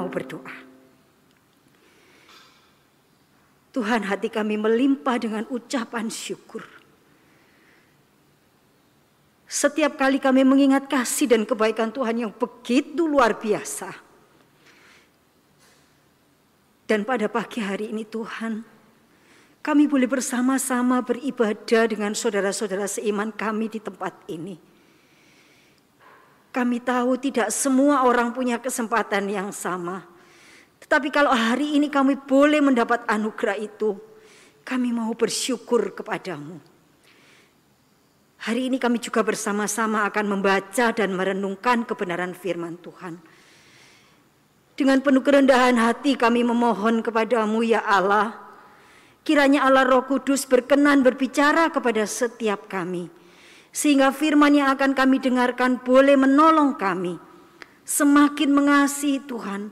mau berdoa. Tuhan hati kami melimpah dengan ucapan syukur. Setiap kali kami mengingat kasih dan kebaikan Tuhan yang begitu luar biasa. Dan pada pagi hari ini Tuhan, kami boleh bersama-sama beribadah dengan saudara-saudara seiman kami di tempat ini. Kami tahu tidak semua orang punya kesempatan yang sama. Tetapi kalau hari ini kami boleh mendapat anugerah itu, kami mau bersyukur kepadamu. Hari ini kami juga bersama-sama akan membaca dan merenungkan kebenaran firman Tuhan. Dengan penuh kerendahan hati kami memohon kepadamu ya Allah. Kiranya Allah roh kudus berkenan berbicara kepada setiap kami. Sehingga firman yang akan kami dengarkan boleh menolong kami. Semakin mengasihi Tuhan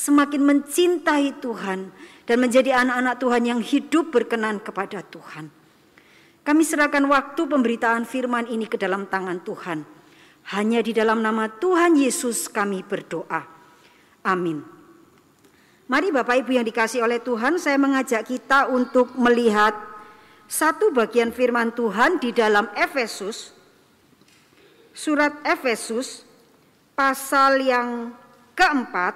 semakin mencintai Tuhan dan menjadi anak-anak Tuhan yang hidup berkenan kepada Tuhan. Kami serahkan waktu pemberitaan firman ini ke dalam tangan Tuhan. Hanya di dalam nama Tuhan Yesus kami berdoa. Amin. Mari Bapak Ibu yang dikasih oleh Tuhan, saya mengajak kita untuk melihat satu bagian firman Tuhan di dalam Efesus. Surat Efesus pasal yang keempat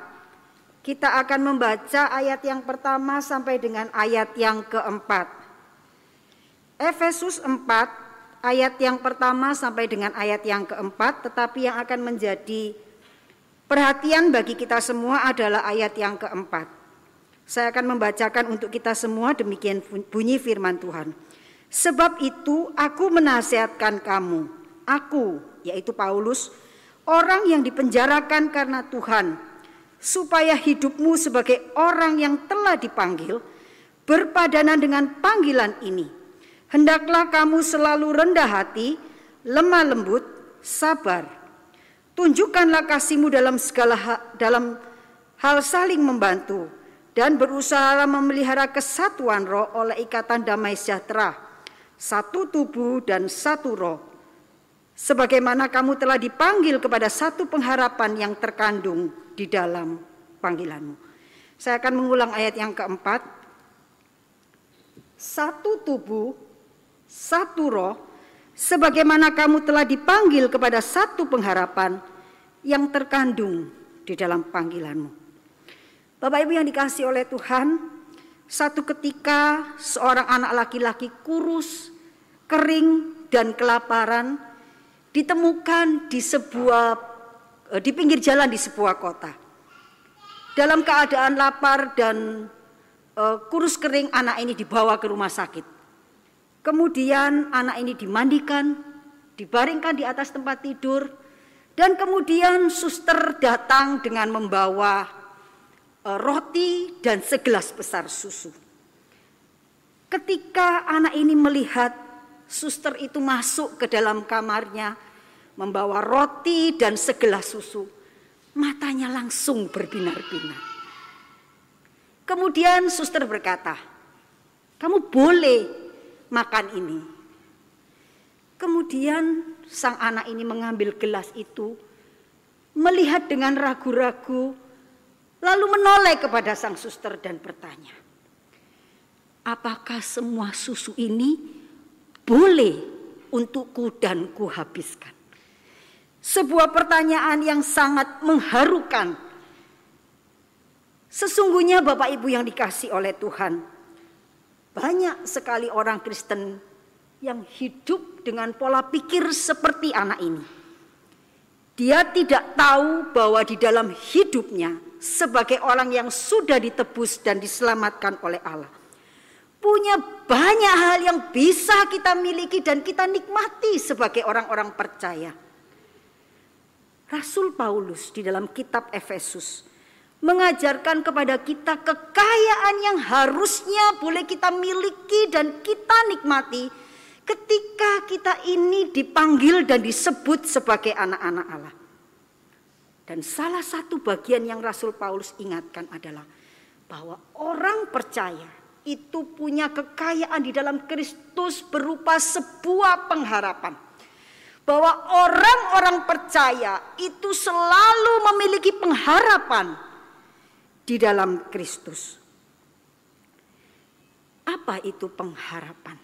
kita akan membaca ayat yang pertama sampai dengan ayat yang keempat. Efesus 4 ayat yang pertama sampai dengan ayat yang keempat, tetapi yang akan menjadi perhatian bagi kita semua adalah ayat yang keempat. Saya akan membacakan untuk kita semua demikian bunyi firman Tuhan. Sebab itu aku menasihatkan kamu, aku yaitu Paulus, orang yang dipenjarakan karena Tuhan, supaya hidupmu sebagai orang yang telah dipanggil berpadanan dengan panggilan ini. Hendaklah kamu selalu rendah hati, lemah lembut, sabar. Tunjukkanlah kasihmu dalam segala hal, dalam hal saling membantu dan berusaha memelihara kesatuan roh oleh ikatan damai sejahtera, satu tubuh dan satu roh. Sebagaimana kamu telah dipanggil kepada satu pengharapan yang terkandung di dalam panggilanmu. Saya akan mengulang ayat yang keempat. Satu tubuh, satu roh, sebagaimana kamu telah dipanggil kepada satu pengharapan yang terkandung di dalam panggilanmu. Bapak Ibu yang dikasih oleh Tuhan, satu ketika seorang anak laki-laki kurus, kering, dan kelaparan ditemukan di sebuah Eh, di pinggir jalan di sebuah kota. Dalam keadaan lapar dan uh, kurus kering, anak ini dibawa ke rumah sakit. Kemudian anak ini dimandikan, dibaringkan di atas tempat tidur, dan kemudian suster datang dengan membawa roti dan segelas besar susu. Ketika anak ini melihat suster itu masuk ke dalam kamarnya, membawa roti dan segelas susu. Matanya langsung berbinar-binar. Kemudian suster berkata, kamu boleh makan ini. Kemudian sang anak ini mengambil gelas itu, melihat dengan ragu-ragu, lalu menoleh kepada sang suster dan bertanya, apakah semua susu ini boleh untukku dan kuhabiskan? Sebuah pertanyaan yang sangat mengharukan. Sesungguhnya Bapak Ibu yang dikasih oleh Tuhan, banyak sekali orang Kristen yang hidup dengan pola pikir seperti anak ini. Dia tidak tahu bahwa di dalam hidupnya sebagai orang yang sudah ditebus dan diselamatkan oleh Allah. Punya banyak hal yang bisa kita miliki dan kita nikmati sebagai orang-orang percaya. Rasul Paulus di dalam kitab Efesus mengajarkan kepada kita kekayaan yang harusnya boleh kita miliki dan kita nikmati ketika kita ini dipanggil dan disebut sebagai anak-anak Allah. Dan salah satu bagian yang Rasul Paulus ingatkan adalah bahwa orang percaya itu punya kekayaan di dalam Kristus berupa sebuah pengharapan bahwa orang-orang percaya itu selalu memiliki pengharapan di dalam Kristus. Apa itu pengharapan?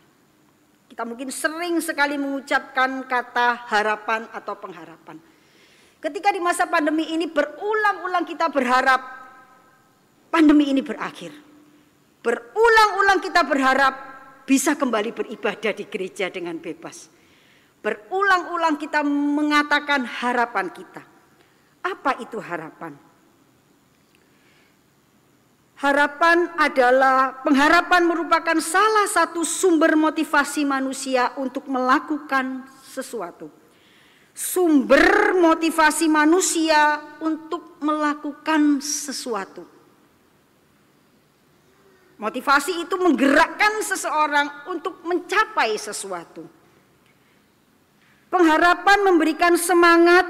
Kita mungkin sering sekali mengucapkan kata harapan atau pengharapan. Ketika di masa pandemi ini berulang-ulang kita berharap pandemi ini berakhir. Berulang-ulang kita berharap bisa kembali beribadah di gereja dengan bebas. Berulang-ulang kita mengatakan harapan kita. Apa itu harapan? Harapan adalah pengharapan merupakan salah satu sumber motivasi manusia untuk melakukan sesuatu. Sumber motivasi manusia untuk melakukan sesuatu. Motivasi itu menggerakkan seseorang untuk mencapai sesuatu. Pengharapan memberikan semangat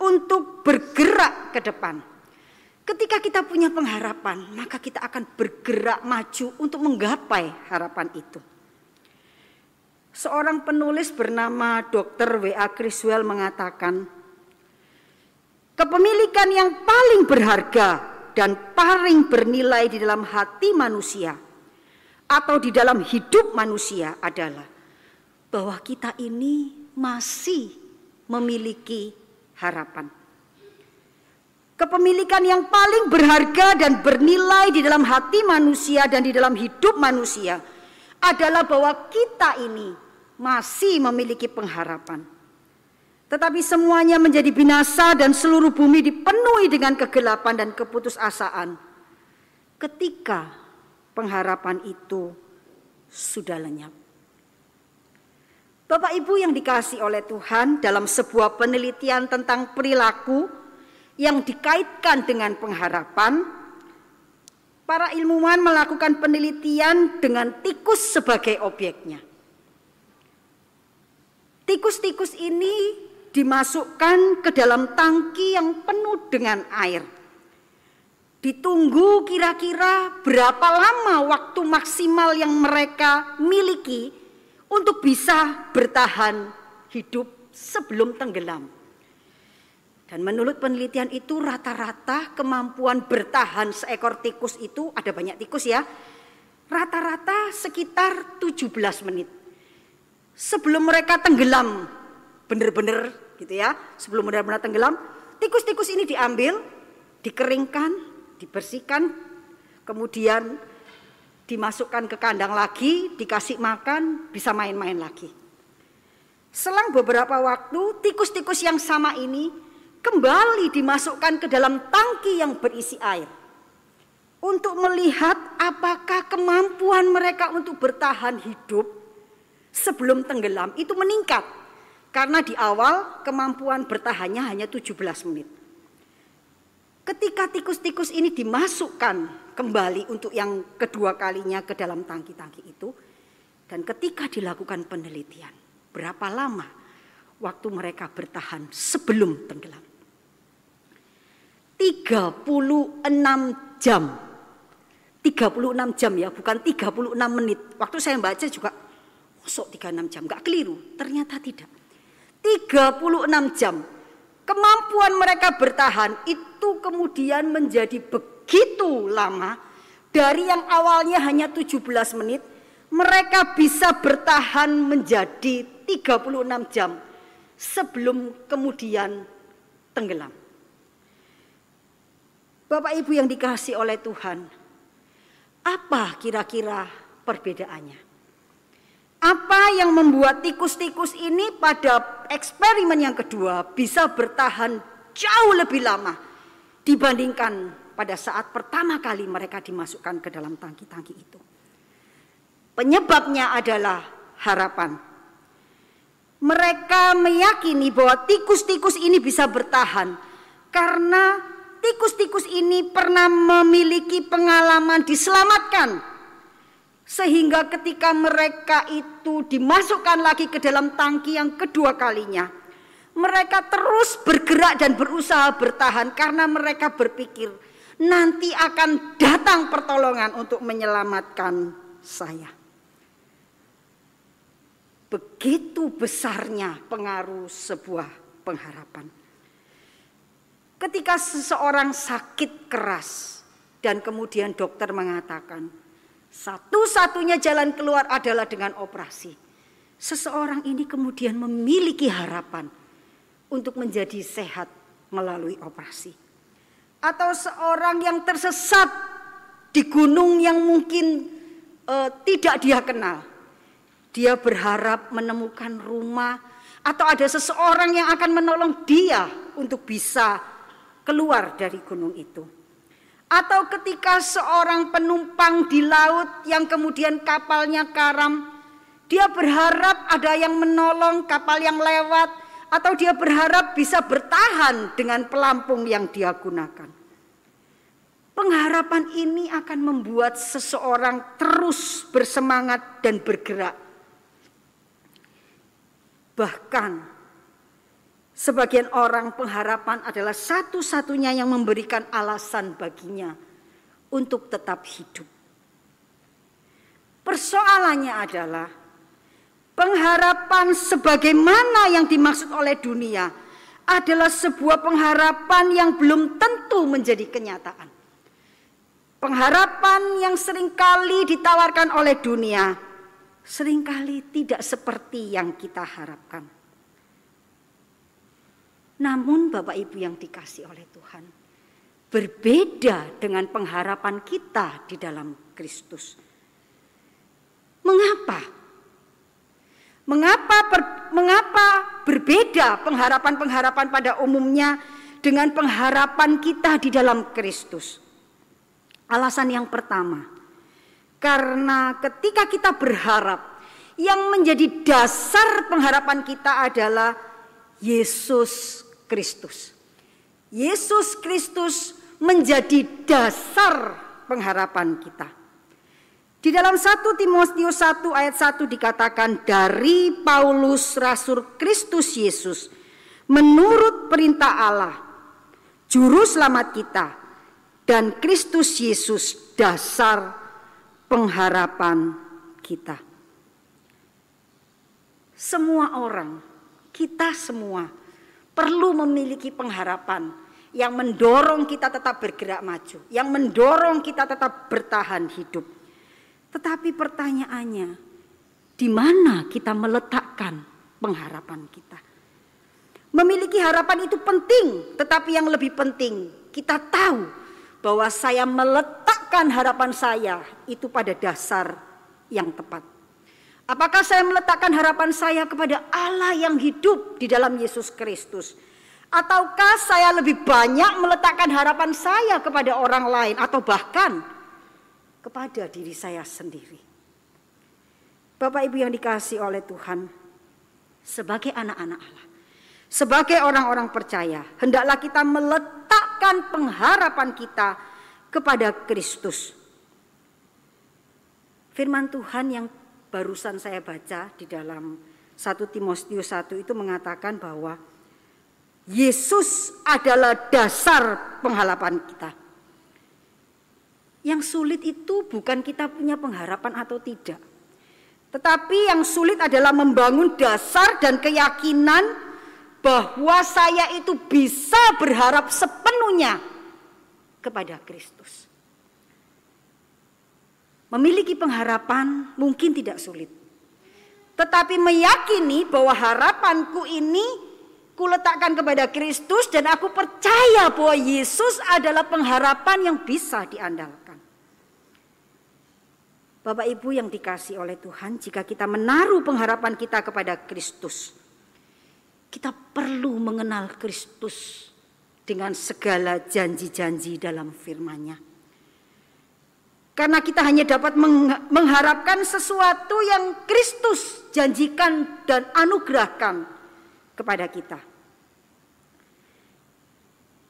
untuk bergerak ke depan Ketika kita punya pengharapan, maka kita akan bergerak maju untuk menggapai harapan itu. Seorang penulis bernama Dr. W.A. Criswell mengatakan, kepemilikan yang paling berharga dan paling bernilai di dalam hati manusia atau di dalam hidup manusia adalah bahwa kita ini masih memiliki harapan. Kepemilikan yang paling berharga dan bernilai di dalam hati manusia dan di dalam hidup manusia adalah bahwa kita ini masih memiliki pengharapan. Tetapi semuanya menjadi binasa dan seluruh bumi dipenuhi dengan kegelapan dan keputusasaan. Ketika pengharapan itu sudah lenyap. Bapak Ibu yang dikasih oleh Tuhan dalam sebuah penelitian tentang perilaku yang dikaitkan dengan pengharapan, para ilmuwan melakukan penelitian dengan tikus sebagai objeknya. Tikus-tikus ini dimasukkan ke dalam tangki yang penuh dengan air. Ditunggu kira-kira berapa lama waktu maksimal yang mereka miliki untuk bisa bertahan hidup sebelum tenggelam. Dan menurut penelitian itu rata-rata kemampuan bertahan seekor tikus itu ada banyak tikus ya. Rata-rata sekitar 17 menit. Sebelum mereka tenggelam benar-benar gitu ya. Sebelum benar-benar tenggelam, tikus-tikus ini diambil, dikeringkan, dibersihkan, kemudian dimasukkan ke kandang lagi, dikasih makan, bisa main-main lagi. Selang beberapa waktu, tikus-tikus yang sama ini kembali dimasukkan ke dalam tangki yang berisi air untuk melihat apakah kemampuan mereka untuk bertahan hidup sebelum tenggelam itu meningkat karena di awal kemampuan bertahannya hanya 17 menit. Ketika tikus-tikus ini dimasukkan kembali untuk yang kedua kalinya ke dalam tangki-tangki itu dan ketika dilakukan penelitian berapa lama waktu mereka bertahan sebelum tenggelam. 36 jam. 36 jam ya, bukan 36 menit. Waktu saya baca juga, kosok 36 jam, gak keliru. Ternyata tidak. 36 jam. Kemampuan mereka bertahan itu kemudian menjadi begitu lama. Dari yang awalnya hanya 17 menit, mereka bisa bertahan menjadi 36 jam sebelum kemudian tenggelam. Bapak Ibu yang dikasih oleh Tuhan, apa kira-kira perbedaannya? Apa yang membuat tikus-tikus ini pada eksperimen yang kedua bisa bertahan jauh lebih lama dibandingkan pada saat pertama kali mereka dimasukkan ke dalam tangki-tangki itu? Penyebabnya adalah harapan. Mereka meyakini bahwa tikus-tikus ini bisa bertahan karena tikus-tikus ini pernah memiliki pengalaman diselamatkan. Sehingga ketika mereka itu dimasukkan lagi ke dalam tangki yang kedua kalinya, mereka terus bergerak dan berusaha bertahan karena mereka berpikir nanti akan datang pertolongan untuk menyelamatkan saya. Begitu besarnya pengaruh sebuah pengharapan. Ketika seseorang sakit keras, Dan kemudian dokter mengatakan, satu-satunya jalan keluar adalah dengan operasi. Seseorang ini kemudian memiliki harapan untuk menjadi sehat melalui operasi. Atau seorang yang tersesat di gunung yang mungkin uh, tidak dia kenal. Dia berharap menemukan rumah atau ada seseorang yang akan menolong dia untuk bisa keluar dari gunung itu. Atau ketika seorang penumpang di laut yang kemudian kapalnya karam, dia berharap ada yang menolong kapal yang lewat, atau dia berharap bisa bertahan dengan pelampung yang dia gunakan. Pengharapan ini akan membuat seseorang terus bersemangat dan bergerak. Bahkan Sebagian orang pengharapan adalah satu-satunya yang memberikan alasan baginya untuk tetap hidup. Persoalannya adalah pengharapan sebagaimana yang dimaksud oleh dunia adalah sebuah pengharapan yang belum tentu menjadi kenyataan. Pengharapan yang sering kali ditawarkan oleh dunia sering kali tidak seperti yang kita harapkan. Namun Bapak Ibu yang dikasih oleh Tuhan, berbeda dengan pengharapan kita di dalam Kristus. Mengapa? Mengapa per, mengapa berbeda pengharapan-pengharapan pada umumnya dengan pengharapan kita di dalam Kristus? Alasan yang pertama, karena ketika kita berharap, yang menjadi dasar pengharapan kita adalah Yesus Kristus. Yesus Kristus menjadi dasar pengharapan kita. Di dalam 1 Timotius 1 ayat 1 dikatakan dari Paulus Rasul Kristus Yesus menurut perintah Allah juru selamat kita dan Kristus Yesus dasar pengharapan kita. Semua orang, kita semua perlu memiliki pengharapan yang mendorong kita tetap bergerak maju, yang mendorong kita tetap bertahan hidup. Tetapi pertanyaannya, di mana kita meletakkan pengharapan kita? Memiliki harapan itu penting, tetapi yang lebih penting kita tahu bahwa saya meletakkan harapan saya itu pada dasar yang tepat. Apakah saya meletakkan harapan saya kepada Allah yang hidup di dalam Yesus Kristus? Ataukah saya lebih banyak meletakkan harapan saya kepada orang lain atau bahkan kepada diri saya sendiri? Bapak Ibu yang dikasih oleh Tuhan, sebagai anak-anak Allah, sebagai orang-orang percaya, hendaklah kita meletakkan pengharapan kita kepada Kristus. Firman Tuhan yang barusan saya baca di dalam 1 Timotius 1 itu mengatakan bahwa Yesus adalah dasar pengharapan kita. Yang sulit itu bukan kita punya pengharapan atau tidak. Tetapi yang sulit adalah membangun dasar dan keyakinan bahwa saya itu bisa berharap sepenuhnya kepada Kristus. Memiliki pengharapan mungkin tidak sulit. Tetapi meyakini bahwa harapanku ini kuletakkan kepada Kristus dan aku percaya bahwa Yesus adalah pengharapan yang bisa diandalkan. Bapak Ibu yang dikasih oleh Tuhan, jika kita menaruh pengharapan kita kepada Kristus, kita perlu mengenal Kristus dengan segala janji-janji dalam firman-Nya. Karena kita hanya dapat mengharapkan sesuatu yang Kristus janjikan dan anugerahkan kepada kita.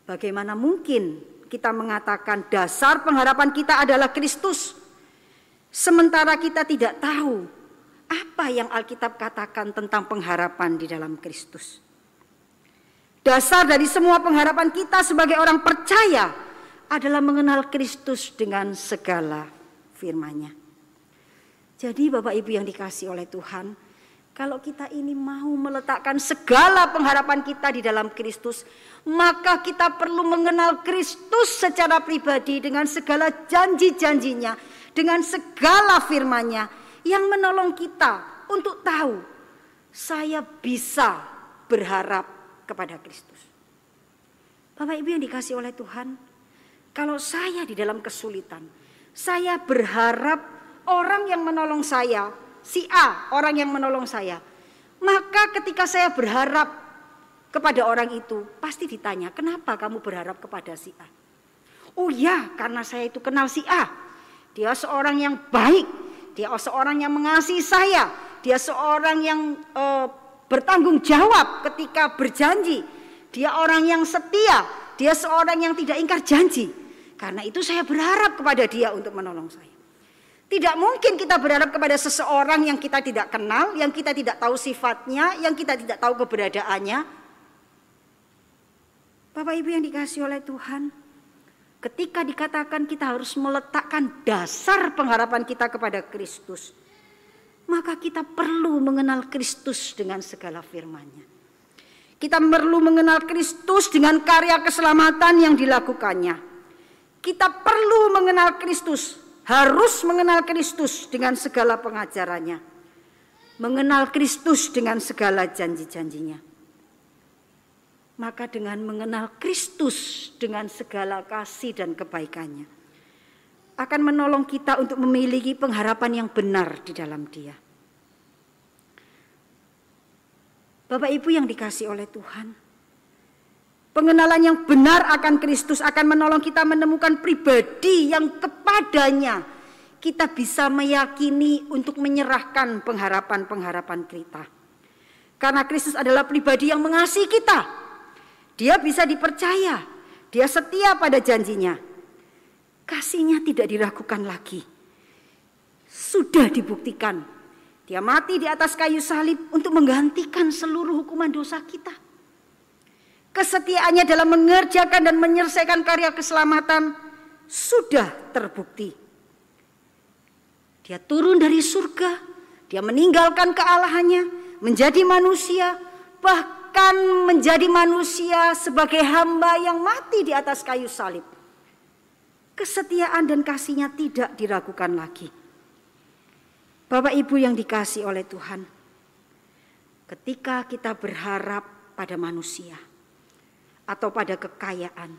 Bagaimana mungkin kita mengatakan dasar pengharapan kita adalah Kristus, sementara kita tidak tahu apa yang Alkitab katakan tentang pengharapan di dalam Kristus. Dasar dari semua pengharapan kita sebagai orang percaya adalah mengenal Kristus dengan segala firman-Nya. Jadi Bapak Ibu yang dikasih oleh Tuhan, Kalau kita ini mau meletakkan segala pengharapan kita di dalam Kristus, maka kita perlu mengenal Kristus secara pribadi dengan segala janji-janjinya, dengan segala firman-Nya yang menolong kita untuk tahu saya bisa berharap kepada Kristus. Bapak Ibu yang dikasih oleh Tuhan, kalau saya di dalam kesulitan, saya berharap orang yang menolong saya si A, orang yang menolong saya. Maka ketika saya berharap kepada orang itu, pasti ditanya, kenapa kamu berharap kepada si A? Oh ya, karena saya itu kenal si A. Dia seorang yang baik, dia seorang yang mengasihi saya, dia seorang yang uh, bertanggung jawab ketika berjanji. Dia orang yang setia, dia seorang yang tidak ingkar janji. Karena itu saya berharap kepada dia untuk menolong saya. Tidak mungkin kita berharap kepada seseorang yang kita tidak kenal, yang kita tidak tahu sifatnya, yang kita tidak tahu keberadaannya. Bapak Ibu yang dikasih oleh Tuhan, ketika dikatakan kita harus meletakkan dasar pengharapan kita kepada Kristus, maka kita perlu mengenal Kristus dengan segala firman-Nya. Kita perlu mengenal Kristus dengan karya keselamatan yang dilakukannya. Kita perlu mengenal Kristus harus mengenal Kristus dengan segala pengajarannya. Mengenal Kristus dengan segala janji-janjinya. Maka dengan mengenal Kristus dengan segala kasih dan kebaikannya. Akan menolong kita untuk memiliki pengharapan yang benar di dalam dia. Bapak Ibu yang dikasih oleh Tuhan. Pengenalan yang benar akan Kristus akan menolong kita menemukan pribadi yang kepadanya kita bisa meyakini untuk menyerahkan pengharapan-pengharapan kita. Karena Kristus adalah pribadi yang mengasihi kita. Dia bisa dipercaya, dia setia pada janjinya. Kasihnya tidak diragukan lagi. Sudah dibuktikan. Dia mati di atas kayu salib untuk menggantikan seluruh hukuman dosa kita. Kesetiaannya dalam mengerjakan dan menyelesaikan karya keselamatan sudah terbukti. Dia turun dari surga, dia meninggalkan kealahannya, menjadi manusia, bahkan menjadi manusia sebagai hamba yang mati di atas kayu salib. Kesetiaan dan kasihnya tidak diragukan lagi. Bapak Ibu yang dikasih oleh Tuhan, ketika kita berharap pada manusia, atau pada kekayaan,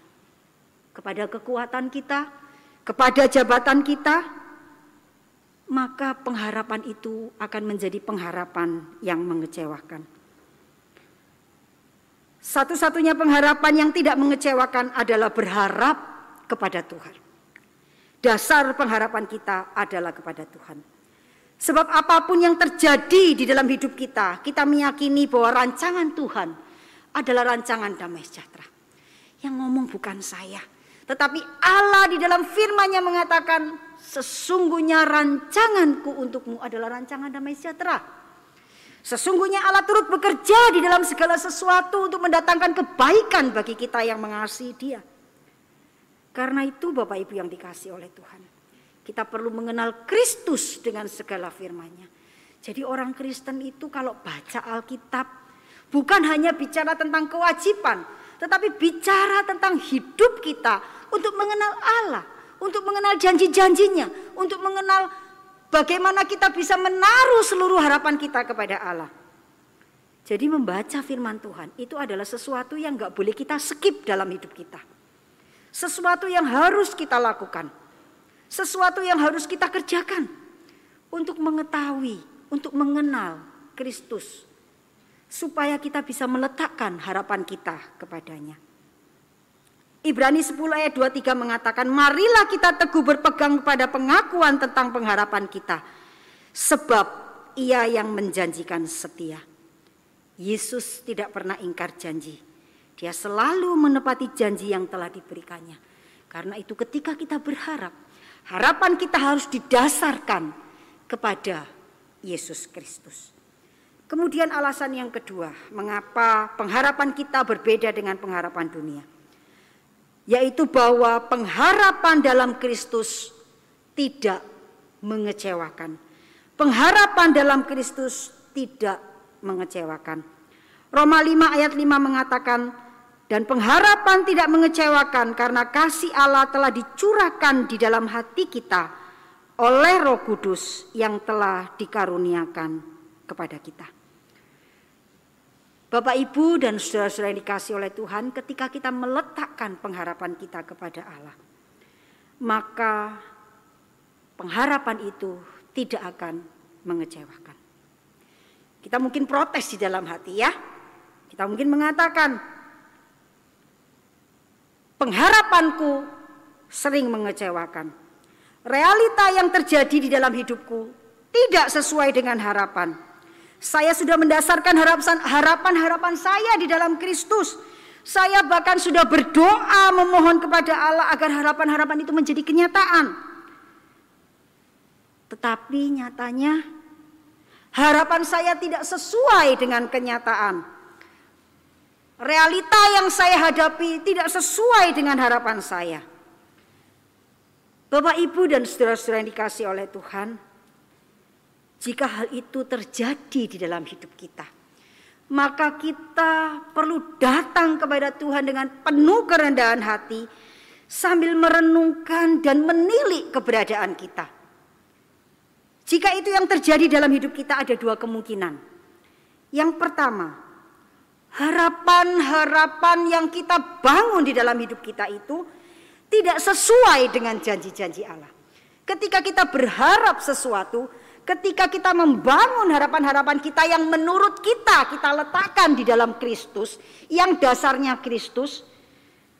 kepada kekuatan kita, kepada jabatan kita, maka pengharapan itu akan menjadi pengharapan yang mengecewakan. Satu-satunya pengharapan yang tidak mengecewakan adalah berharap kepada Tuhan. Dasar pengharapan kita adalah kepada Tuhan. Sebab apa pun yang terjadi di dalam hidup kita, kita meyakini bahwa rancangan Tuhan adalah rancangan damai sejahtera. Yang ngomong bukan saya. Tetapi Allah di dalam firman-Nya mengatakan, sesungguhnya rancanganku untukmu adalah rancangan damai sejahtera. Sesungguhnya Allah turut bekerja di dalam segala sesuatu untuk mendatangkan kebaikan bagi kita yang mengasihi dia. Karena itu Bapak Ibu yang dikasih oleh Tuhan. Kita perlu mengenal Kristus dengan segala firman-Nya. Jadi orang Kristen itu kalau baca Alkitab Bukan hanya bicara tentang kewajiban, tetapi bicara tentang hidup kita untuk mengenal Allah, untuk mengenal janji-janjinya, untuk mengenal bagaimana kita bisa menaruh seluruh harapan kita kepada Allah. Jadi membaca firman Tuhan itu adalah sesuatu yang gak boleh kita skip dalam hidup kita. Sesuatu yang harus kita lakukan. Sesuatu yang harus kita kerjakan. Untuk mengetahui, untuk mengenal Kristus supaya kita bisa meletakkan harapan kita kepadanya. Ibrani 10 ayat 23 mengatakan, marilah kita teguh berpegang pada pengakuan tentang pengharapan kita. Sebab ia yang menjanjikan setia. Yesus tidak pernah ingkar janji. Dia selalu menepati janji yang telah diberikannya. Karena itu ketika kita berharap, harapan kita harus didasarkan kepada Yesus Kristus. Kemudian alasan yang kedua, mengapa pengharapan kita berbeda dengan pengharapan dunia. Yaitu bahwa pengharapan dalam Kristus tidak mengecewakan. Pengharapan dalam Kristus tidak mengecewakan. Roma 5 ayat 5 mengatakan, dan pengharapan tidak mengecewakan karena kasih Allah telah dicurahkan di dalam hati kita oleh Roh Kudus yang telah dikaruniakan kepada kita. Bapak, Ibu, dan saudara-saudara yang dikasih oleh Tuhan, ketika kita meletakkan pengharapan kita kepada Allah, maka pengharapan itu tidak akan mengecewakan. Kita mungkin protes di dalam hati ya. Kita mungkin mengatakan, pengharapanku sering mengecewakan. Realita yang terjadi di dalam hidupku tidak sesuai dengan harapan saya sudah mendasarkan harapan-harapan saya di dalam Kristus. Saya bahkan sudah berdoa memohon kepada Allah agar harapan-harapan itu menjadi kenyataan. Tetapi nyatanya harapan saya tidak sesuai dengan kenyataan. Realita yang saya hadapi tidak sesuai dengan harapan saya. Bapak, Ibu, dan saudara-saudara yang dikasih oleh Tuhan, jika hal itu terjadi di dalam hidup kita, maka kita perlu datang kepada Tuhan dengan penuh kerendahan hati sambil merenungkan dan menilik keberadaan kita. Jika itu yang terjadi dalam hidup kita ada dua kemungkinan. Yang pertama, harapan-harapan yang kita bangun di dalam hidup kita itu tidak sesuai dengan janji-janji Allah. Ketika kita berharap sesuatu, Ketika kita membangun harapan-harapan kita yang menurut kita kita letakkan di dalam Kristus, yang dasarnya Kristus,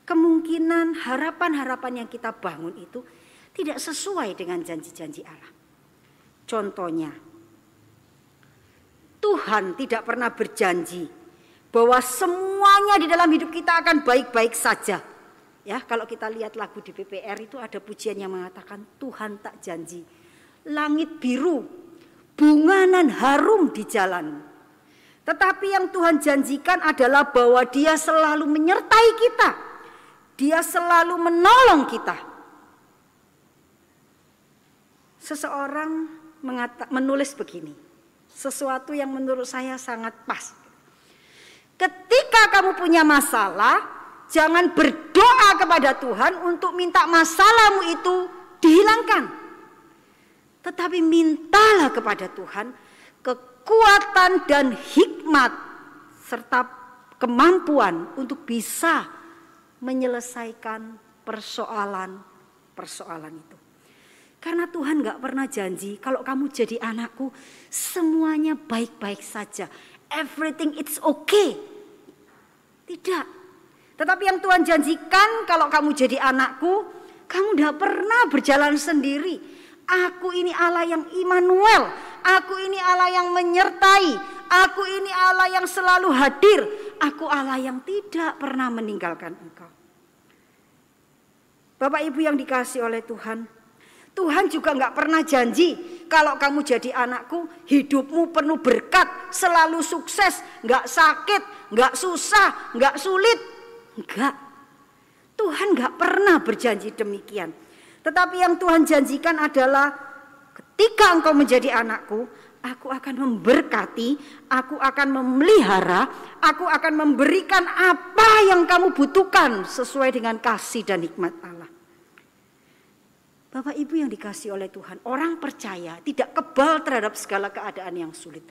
kemungkinan harapan-harapan yang kita bangun itu tidak sesuai dengan janji-janji Allah. Contohnya, Tuhan tidak pernah berjanji bahwa semuanya di dalam hidup kita akan baik-baik saja. Ya, kalau kita lihat lagu di PPR itu ada pujian yang mengatakan Tuhan tak janji langit biru, bunganan harum di jalan. Tetapi yang Tuhan janjikan adalah bahwa Dia selalu menyertai kita. Dia selalu menolong kita. Seseorang mengata, menulis begini, sesuatu yang menurut saya sangat pas. Ketika kamu punya masalah, jangan berdoa kepada Tuhan untuk minta masalahmu itu dihilangkan. Tetapi mintalah kepada Tuhan kekuatan dan hikmat serta kemampuan untuk bisa menyelesaikan persoalan-persoalan itu. Karena Tuhan gak pernah janji kalau kamu jadi anakku semuanya baik-baik saja. Everything it's okay. Tidak. Tetapi yang Tuhan janjikan kalau kamu jadi anakku, kamu gak pernah berjalan sendiri Aku ini Allah yang Immanuel. Aku ini Allah yang menyertai. Aku ini Allah yang selalu hadir. Aku Allah yang tidak pernah meninggalkan engkau. Bapak Ibu yang dikasih oleh Tuhan. Tuhan juga nggak pernah janji kalau kamu jadi anakku hidupmu penuh berkat, selalu sukses, nggak sakit, nggak susah, nggak sulit, nggak. Tuhan nggak pernah berjanji demikian. Tetapi yang Tuhan janjikan adalah ketika engkau menjadi anakku, aku akan memberkati, aku akan memelihara, aku akan memberikan apa yang kamu butuhkan sesuai dengan kasih dan hikmat Allah. Bapak Ibu yang dikasih oleh Tuhan, orang percaya tidak kebal terhadap segala keadaan yang sulit.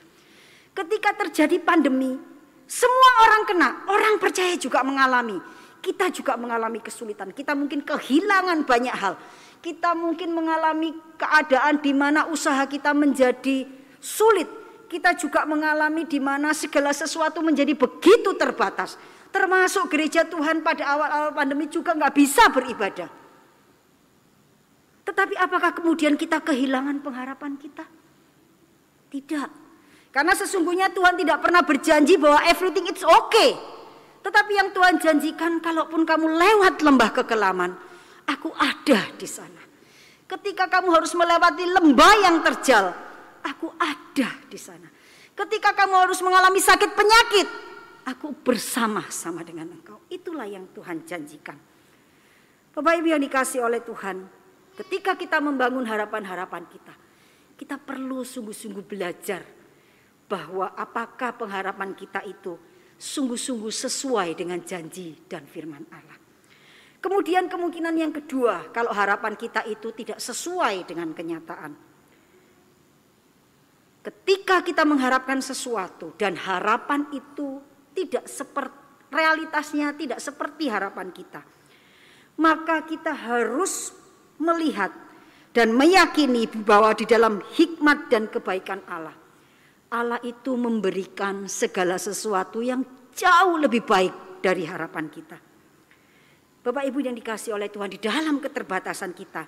Ketika terjadi pandemi, semua orang kena, orang percaya juga mengalami. Kita juga mengalami kesulitan, kita mungkin kehilangan banyak hal kita mungkin mengalami keadaan di mana usaha kita menjadi sulit. Kita juga mengalami di mana segala sesuatu menjadi begitu terbatas. Termasuk gereja Tuhan pada awal-awal pandemi juga nggak bisa beribadah. Tetapi apakah kemudian kita kehilangan pengharapan kita? Tidak. Karena sesungguhnya Tuhan tidak pernah berjanji bahwa everything it's okay. Tetapi yang Tuhan janjikan kalaupun kamu lewat lembah kekelaman, Aku ada di sana. Ketika kamu harus melewati lembah yang terjal, aku ada di sana. Ketika kamu harus mengalami sakit penyakit, aku bersama-sama dengan engkau. Itulah yang Tuhan janjikan. Bapak Ibu yang dikasih oleh Tuhan, ketika kita membangun harapan-harapan kita, kita perlu sungguh-sungguh belajar bahwa apakah pengharapan kita itu sungguh-sungguh sesuai dengan janji dan firman Allah. Kemudian kemungkinan yang kedua, kalau harapan kita itu tidak sesuai dengan kenyataan. Ketika kita mengharapkan sesuatu dan harapan itu tidak seperti realitasnya tidak seperti harapan kita. Maka kita harus melihat dan meyakini bahwa di dalam hikmat dan kebaikan Allah Allah itu memberikan segala sesuatu yang jauh lebih baik dari harapan kita. Bapak Ibu yang dikasih oleh Tuhan di dalam keterbatasan kita.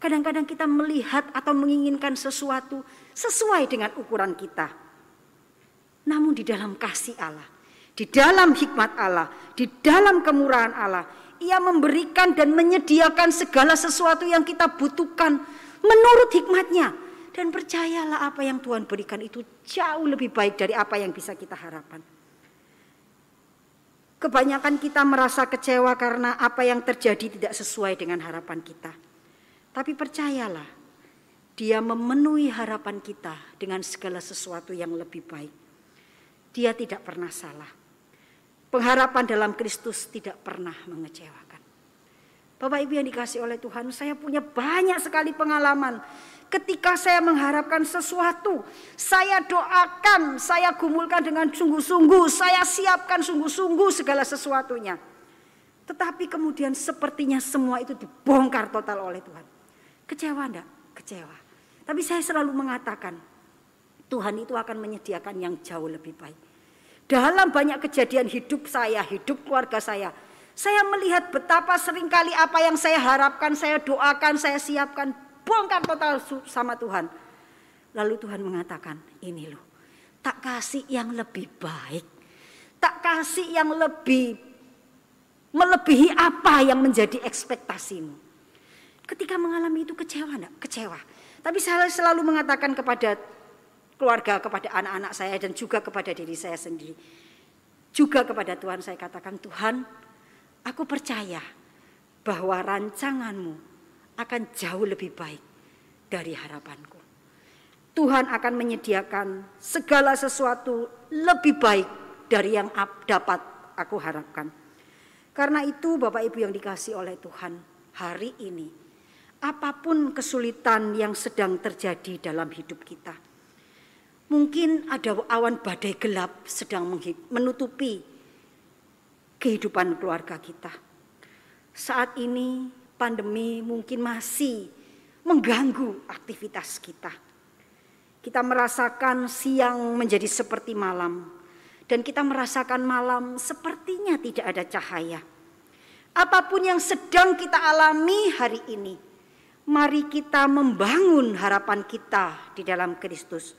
Kadang-kadang kita melihat atau menginginkan sesuatu sesuai dengan ukuran kita. Namun di dalam kasih Allah, di dalam hikmat Allah, di dalam kemurahan Allah, ia memberikan dan menyediakan segala sesuatu yang kita butuhkan menurut hikmatnya dan percayalah apa yang Tuhan berikan itu jauh lebih baik dari apa yang bisa kita harapkan. Kebanyakan kita merasa kecewa karena apa yang terjadi tidak sesuai dengan harapan kita. Tapi percayalah, dia memenuhi harapan kita dengan segala sesuatu yang lebih baik. Dia tidak pernah salah. Pengharapan dalam Kristus tidak pernah mengecewakan. Bapak Ibu yang dikasih oleh Tuhan, saya punya banyak sekali pengalaman Ketika saya mengharapkan sesuatu, saya doakan, saya gumulkan dengan sungguh-sungguh, saya siapkan sungguh-sungguh segala sesuatunya. Tetapi kemudian sepertinya semua itu dibongkar total oleh Tuhan. Kecewa enggak? Kecewa. Tapi saya selalu mengatakan, Tuhan itu akan menyediakan yang jauh lebih baik. Dalam banyak kejadian hidup saya, hidup keluarga saya, saya melihat betapa sering kali apa yang saya harapkan, saya doakan, saya siapkan bongkar total sama Tuhan. Lalu Tuhan mengatakan, ini loh, tak kasih yang lebih baik. Tak kasih yang lebih melebihi apa yang menjadi ekspektasimu. Ketika mengalami itu kecewa enggak? Kecewa. Tapi saya selalu mengatakan kepada keluarga, kepada anak-anak saya dan juga kepada diri saya sendiri. Juga kepada Tuhan saya katakan, Tuhan aku percaya bahwa rancanganmu akan jauh lebih baik dari harapanku. Tuhan akan menyediakan segala sesuatu lebih baik dari yang dapat aku harapkan. Karena itu Bapak Ibu yang dikasih oleh Tuhan hari ini, apa pun kesulitan yang sedang terjadi dalam hidup kita, mungkin ada awan badai gelap sedang menutupi kehidupan keluarga kita. Saat ini pandemi mungkin masih mengganggu aktivitas kita. Kita merasakan siang menjadi seperti malam, dan kita merasakan malam sepertinya tidak ada cahaya. Apa pun yang sedang kita alami hari ini, mari kita membangun harapan kita di dalam Kristus.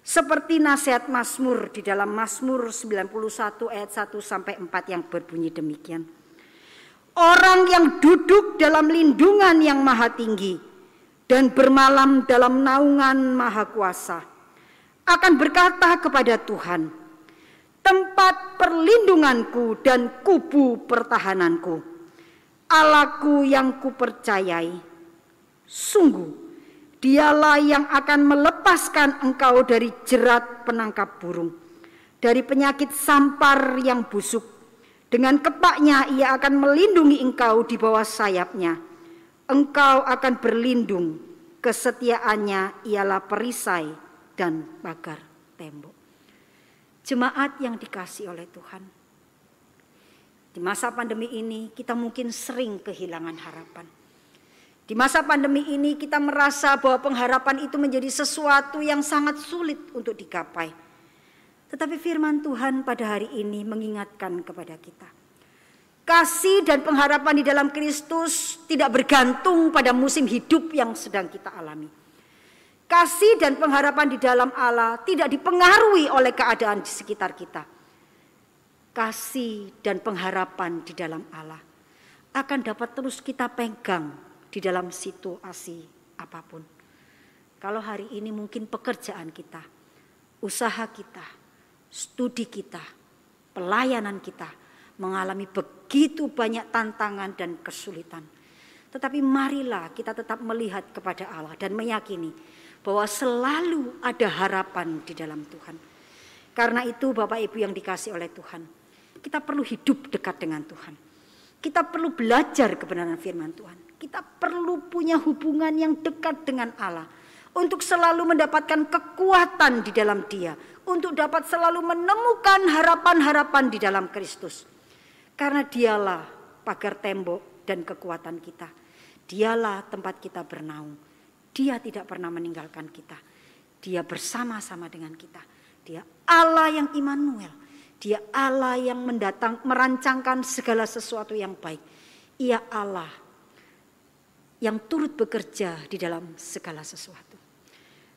Seperti nasihat Mazmur di dalam Mazmur 91 ayat 1 sampai 4 yang berbunyi demikian. Orang yang duduk dalam lindungan yang maha tinggi dan bermalam dalam naungan maha kuasa akan berkata kepada Tuhan, tempat perlindunganku dan kubu pertahananku, Allahku yang kupercayai. Sungguh, dialah yang akan melepaskan engkau dari jerat penangkap burung, dari penyakit sampar yang busuk, dengan kepaknya ia akan melindungi engkau di bawah sayapnya. Engkau akan berlindung, kesetiaannya ialah perisai dan pagar tembok. Jemaat yang dikasih oleh Tuhan. Di masa pandemi ini kita mungkin sering kehilangan harapan. Di masa pandemi ini kita merasa bahwa pengharapan itu menjadi sesuatu yang sangat sulit untuk digapai tetapi firman Tuhan pada hari ini mengingatkan kepada kita. Kasih dan pengharapan di dalam Kristus tidak bergantung pada musim hidup yang sedang kita alami. Kasih dan pengharapan di dalam Allah tidak dipengaruhi oleh keadaan di sekitar kita. Kasih dan pengharapan di dalam Allah akan dapat terus kita pegang di dalam situasi apa pun. Kalau hari ini mungkin pekerjaan kita, usaha kita, studi kita, pelayanan kita mengalami begitu banyak tantangan dan kesulitan. Tetapi marilah kita tetap melihat kepada Allah dan meyakini bahwa selalu ada harapan di dalam Tuhan. Karena itu Bapak Ibu yang dikasih oleh Tuhan, kita perlu hidup dekat dengan Tuhan. Kita perlu belajar kebenaran firman Tuhan. Kita perlu punya hubungan yang dekat dengan Allah untuk selalu mendapatkan kekuatan di dalam Dia, untuk dapat selalu menemukan harapan-harapan di dalam Kristus. Karena Dialah pagar tembok dan kekuatan kita. Dialah tempat kita bernaung. Dia tidak pernah meninggalkan kita. Dia bersama-sama dengan kita. Dia Allah yang Immanuel. Dia Allah yang mendatang merancangkan segala sesuatu yang baik. Ia Allah yang turut bekerja di dalam segala sesuatu.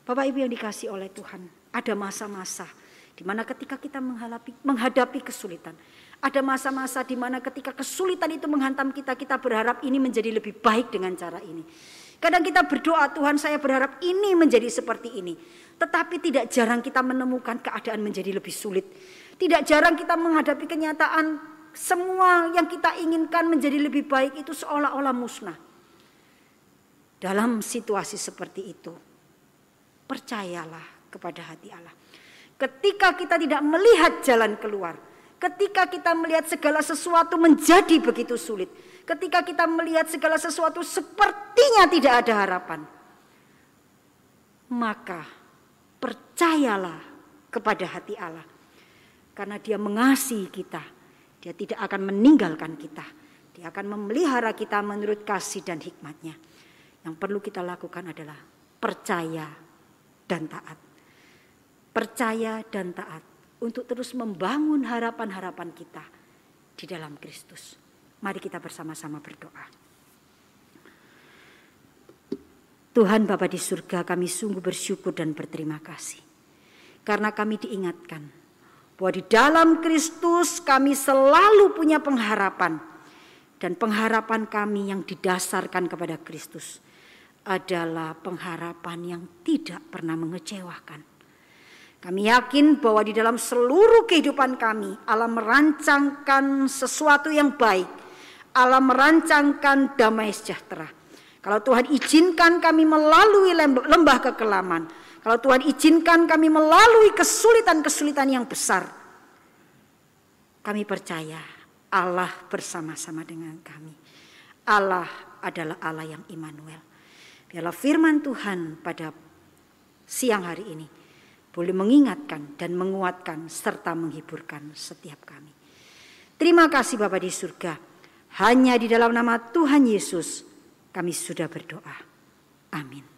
Bapak Ibu yang dikasih oleh Tuhan, ada masa-masa di mana ketika kita menghadapi, menghadapi kesulitan, ada masa-masa di mana ketika kesulitan itu menghantam kita, kita berharap ini menjadi lebih baik dengan cara ini. Kadang kita berdoa, Tuhan saya berharap ini menjadi seperti ini. Tetapi tidak jarang kita menemukan keadaan menjadi lebih sulit. Tidak jarang kita menghadapi kenyataan semua yang kita inginkan menjadi lebih baik itu seolah-olah musnah. Dalam situasi seperti itu, percayalah kepada hati Allah. Ketika kita tidak melihat jalan keluar, ketika kita melihat segala sesuatu menjadi begitu sulit, ketika kita melihat segala sesuatu sepertinya tidak ada harapan, maka percayalah kepada hati Allah. Karena dia mengasihi kita, dia tidak akan meninggalkan kita. Dia akan memelihara kita menurut kasih dan hikmatnya. Yang perlu kita lakukan adalah percaya dan taat. Percaya dan taat untuk terus membangun harapan-harapan kita di dalam Kristus. Mari kita bersama-sama berdoa. Tuhan Bapa di surga kami sungguh bersyukur dan berterima kasih. Karena kami diingatkan bahwa di dalam Kristus kami selalu punya pengharapan. Dan pengharapan kami yang didasarkan kepada Kristus adalah pengharapan yang tidak pernah mengecewakan. Kami yakin bahwa di dalam seluruh kehidupan kami Allah merancangkan sesuatu yang baik Allah merancangkan damai sejahtera. Kalau Tuhan izinkan kami melalui lembah kekelaman, kalau Tuhan izinkan kami melalui kesulitan-kesulitan yang besar, kami percaya Allah bersama-sama dengan kami. Allah adalah Allah yang Immanuel. Biarlah firman Tuhan pada siang hari ini boleh mengingatkan dan menguatkan serta menghiburkan setiap kami. Terima kasih Bapak di surga. Hanya di dalam nama Tuhan Yesus kami sudah berdoa. Amin.